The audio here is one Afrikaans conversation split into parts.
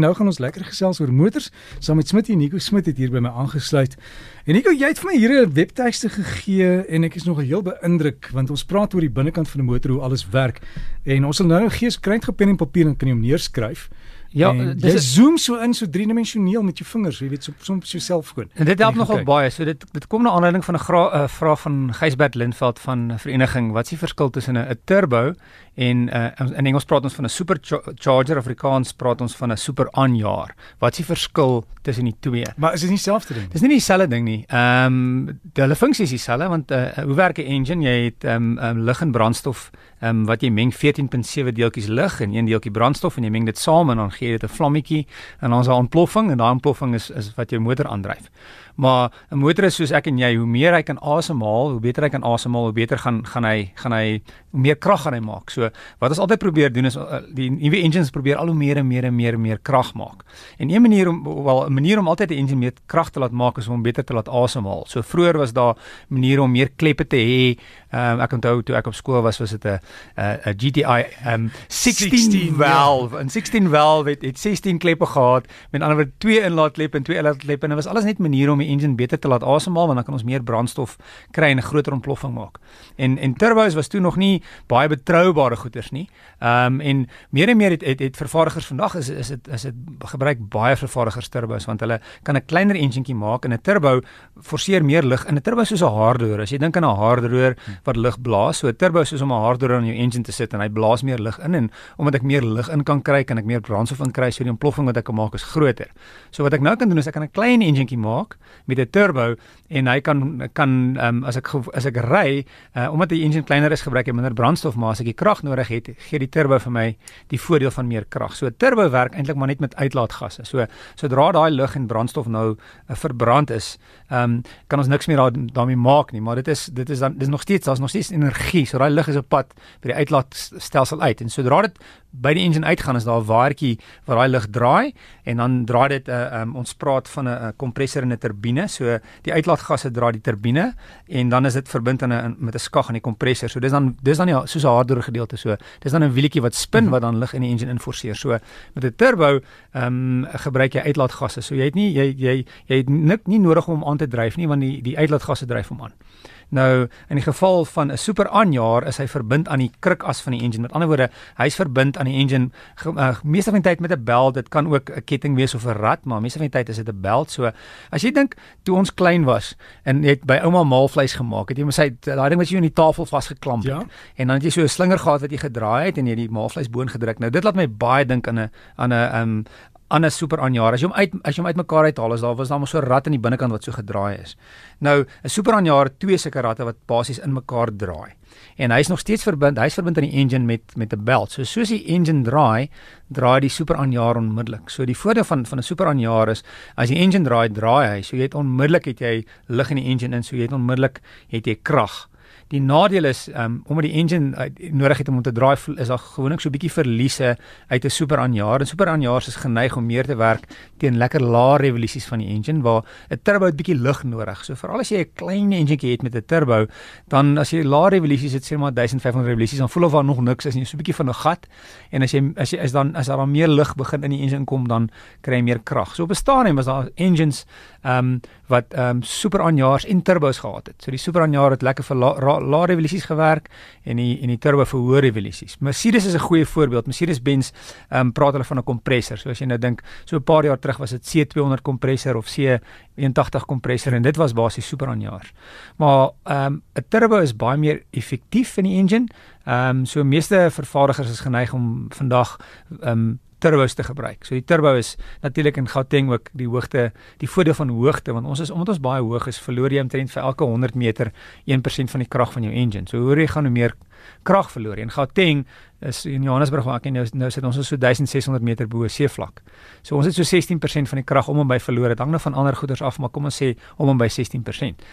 Nou gaan ons lekker gesels oor motors saam met Smit en Nico Smit het hier by my aangesluit. En Nico, jy het vir my hier 'n webtuiste gegee en ek is nog heel beïndruk want ons praat oor die binnekant van 'n motor hoe alles werk. En ons sal nou nou gee skryf gepen en papier en kan jy hom neerskryf. Ja, en dis jy zoom so in so driedimensioneel met jou vingers, jy weet, so soms so jouself gewoon. En dit help nogal baie. So dit dit kom na aanleiding van 'n uh, vraag van Gysbert Lindveld van Vereniging. Wat is die verskil tussen 'n turbo en uh, in Engels praat ons van 'n supercharger, Afrikaans praat ons van 'n super aanjaer. Wat is die verskil tussen die twee? Maar is dit nie dieselfde ding nie? Dis nie dieselfde ding nie. Ehm um, hulle funksie is dieselfde want uh, hoe werk 'n engine? Jy het ehm um, um, lug en brandstof ehm um, wat jy meng 14.7 deeltjies lug en een deeltjie brandstof en jy meng dit saam en dan gee dit 'n vlammetjie en dan is daar 'n ontploffing en daai ontploffing is is wat jou motor aandryf. Maar 'n motor is soos ek en jy, hoe meer hy kan asemhaal, hoe beter hy kan asemhaal, hoe beter gaan gaan hy gaan hy hoe meer krag gaan hy maak. So wat ons altyd probeer doen is uh, die nuwe engines probeer al hoe meer en meer en meer en meer krag maak. En een manier om wel 'n manier om altyd 'n engine meer krag te laat maak is om hom beter te laat asemhaal. So vroeër was daar maniere om meer kleppe te hê. Um, ek onthou toe ek op skool was, was dit 'n 'n GTI um 16, 16 valve. En 16 valve het, het 16 kleppe gehad. Met ander woorde twee inlaatkleppe en twee uitlaatkleppe en dit was alles net maniere om die engine beter te laat asemhaal want dan kan ons meer brandstof kry en 'n groter ontploffing maak. En en turbos was toe nog nie baie betroubare goeders nie. Ehm um, en meer en meer het het, het vervaardigers vandag is is dit is dit gebruik baie vervaardigers turbos want hulle kan 'n kleiner enjintjie maak en 'n turbo forceer meer lug in 'n turbo soos 'n haardroër. As jy dink aan 'n haardroër wat lug blaas, so 'n turbo soos om 'n haardroër aan jou engine te sit en hy blaas meer lug in en omdat ek meer lug in kan kry, kan ek meer brandstof in kry, so die ontploffing wat ek kan maak is groter. So wat ek nou kan doen is ek kan 'n klein enjintjie maak met 'n turbo en hy kan kan um, as ek as ek ry, uh, omdat die engine kleiner is, gebruik hy minder brandstof, maar as ek die krag nodig het, gee die turbo vir my die voordeel van meer krag. So 'n turbo werk eintlik maar net met uitlaatgasse. So sodra daai lug en brandstof nou uh, verbrand is, um, kan ons niks meer daar, daarmee maak nie, maar dit is dit is dan dis nog steeds daar's nog steeds energie. So daai lug is op pad by die uitlaatstelsel uit en sodra dit by die engine uitgaan is daar 'n waartjie waar daai lug draai en dan draai dit 'n uh, eh, um, ons praat van 'n kompressor en 'n turbine. So die uitlaatgasse dra die turbine en dan is dit verbind aan 'n met 'n skag aan die kompressor. So dis dan dis dan ja, soos 'n harder gedeelte so. Dis dan 'n wieltjie wat spin mhm. wat dan lug in die engine inforceer. So met 'n turbo ehm um, gebruik jy uitlaatgasse. So jy het nie jy jy jy het nik nie nodig om aan te dryf nie want die die uitlaatgasse dryf hom aan. Nou in die geval van 'n super aanjaer is hy verbind aan die krukas van die engine. Met ander woorde, hy's verbind aan die engine uh, meeste van die tyd met 'n bel. Dit kan ook 'n ketting wees of 'n rad, maar meeste van die tyd is dit 'n belt. So as jy dink toe ons klein was en jy het by ouma maalvleis gemaak, het jy mos hy daai ding wat jy in die tafel vasgeklamp het. Ja? En dan het jy so 'n slinger gehad wat jy gedraai het en jy die maalvleis boon gedruk. Nou dit laat my baie dink aan 'n aan 'n um 'n super aanjaer. As jy hom uit as jy hom uitmekaar uithaal, is daar was daar mos so 'n rad aan die binnekant wat so gedraai is. Nou, 'n super aanjaer het twee sulke ratte wat basies in mekaar draai. En hy's nog steeds verbind, hy's verbind aan die engine met met 'n belt. So soos die engine draai, draai die super aanjaer onmiddellik. So die voordeel van van 'n super aanjaer is as die engine draai, draai hy. So jy het onmiddellik het jy lig in die engine in, so jy het onmiddellik het jy krag. Die nadeel is um omdat die engine uh, nodig het om te draai is daar gewoonlik so 'n bietjie verliese uit 'n super aanjaer. En super aanjaers is geneig om meer te werk teen lekker lae revolusies van die engine waar 'n turbo 'n bietjie lug nodig. So veral as jy 'n klein enjinkie het met 'n turbo, dan as jy lae revolusies het, sê maar 1500 revolusies, dan voel of daar nog niks is nie, so 'n bietjie van 'n gat. En as jy as jy is dan as daar meer lug begin in die engine kom, dan kry jy meer krag. So op 'n stadium is daar engines um wat um super aanjaars en turbos gehad het. So die super aanjaer het lekker vir lae la revolusies gewerk en die en die turbo vir hoë revolusies. Mercedes is 'n goeie voorbeeld. Mercedes-Benz um praat hulle van 'n kompressor. So as jy nou dink, so 'n paar jaar terug was dit C200 kompressor of C180 kompressor en dit was basies super aanjaars. Maar um 'n turbo is baie meer effektief in die engine. Um so meeste vervaardigers is geneig om vandag um turbos te gebruik. So die turbo is natuurlik in Gauteng ook die hoogte, die voordeel van hoogte want ons is omdat ons baie hoog is, verloor jy omtrent vir elke 100 meter 1% van die krag van jou engine. So hoe jy gaan hoe meer krag verloor jy. In Gauteng is in Johannesburg waar ek nou nou sit ons so 1600 meter bo seevlak. So ons het so 16% van die krag om en by verloor. Dit hang nou van ander goederes af, maar kom ons sê om en by 16%.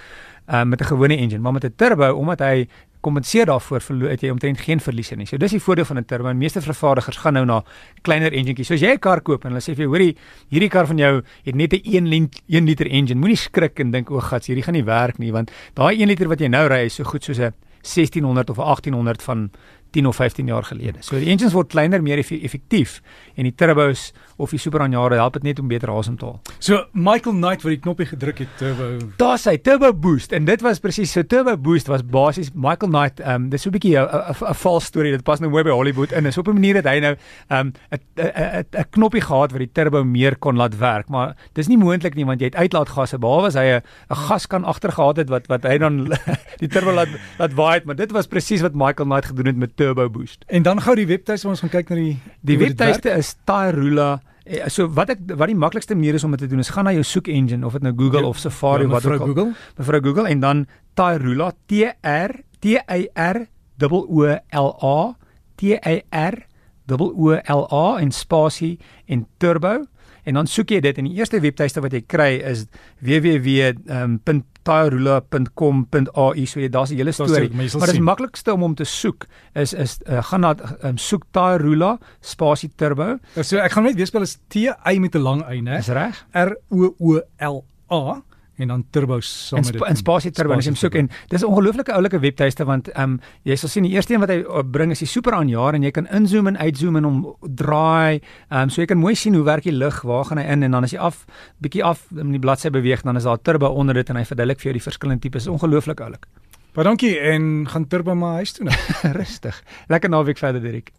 Uh, met 'n gewone engine, maar met 'n turbo omdat hy kompenseer daarvoor verloor het jy omtrent geen verliese nie. So dis die voordeel van 'n. Die meeste vervaardigers gaan nou na kleiner enjintjies. So as jy 'n kar koop en hulle sê vir jou, hoorie, hierdie kar van jou het net 'n 1 1 liter engine. Moenie skrik en dink o, gats, hierdie gaan nie werk nie, want daai 1 liter wat jy nou ry is so goed soos 'n 1600 of 1800 van 10 of 15 jaar gelede. So die engines word kleiner, meer effektief en die turbos of die superaanjare help dit net om beter asem te haal. So Michael Knight wat die knoppie gedruk het turbo. Daar sê turbo boost en dit was presies so turbo boost was basies Michael Knight ehm um, dis so 'n bietjie 'n vals storie dit pas nou mooi by Hollywood in is op 'n manier dat hy nou ehm um, 'n 'n knoppie gehad wat die turbo meer kon laat werk maar dis nie moontlik nie want jy het uitlaatgasse behalwe as hy 'n 'n gaskan agter gehad het wat wat hy dan die turbo laat laat waai maar dit was presies wat Michael Knight gedoen het met turbo boost. En dan gou die webtuiste ons gaan kyk na die die webtuiste is Tyrula eh, So wat ek wat die maklikste manier is om dit te doen is gaan na jou soek engine of dit nou Google ja, of Safari ja, of wat ook al. Google. Mevrou Google en dan Tyrula T R T Y R O L A T Y R O O L A en spasie en turbo en dan soek jy dit en die eerste webtuiste wat jy kry is www.tyrula.com.au so jy daar's 'n hele storie. maar dit is maklikste om hom te soek is is uh, gaan na um, soek Tyrula spasie turbo so ek gaan net weer spel is T Y met 'n lang y né is reg. R O O L A en dan turbos saam met dit. En spasie turbo as jy hom soek en dis 'n ongelooflike oulike webtuiste want ehm um, jy sal sien die eerste een wat hy uh, bring is die super aanjaar en jy kan inzoom en uitzoom en hom draai. Ehm um, so jy kan mooi sien hoe werk die lig, waar gaan hy in en dan as jy af bietjie af in die bladsy beweeg dan is daar turbo onder dit en hy verduidelik vir jou die verskillende tipes. Ongelooflik oulik. Baie dankie en gaan turbo maar huis toe nou. Rustig. Lekker naweek verder Dirk.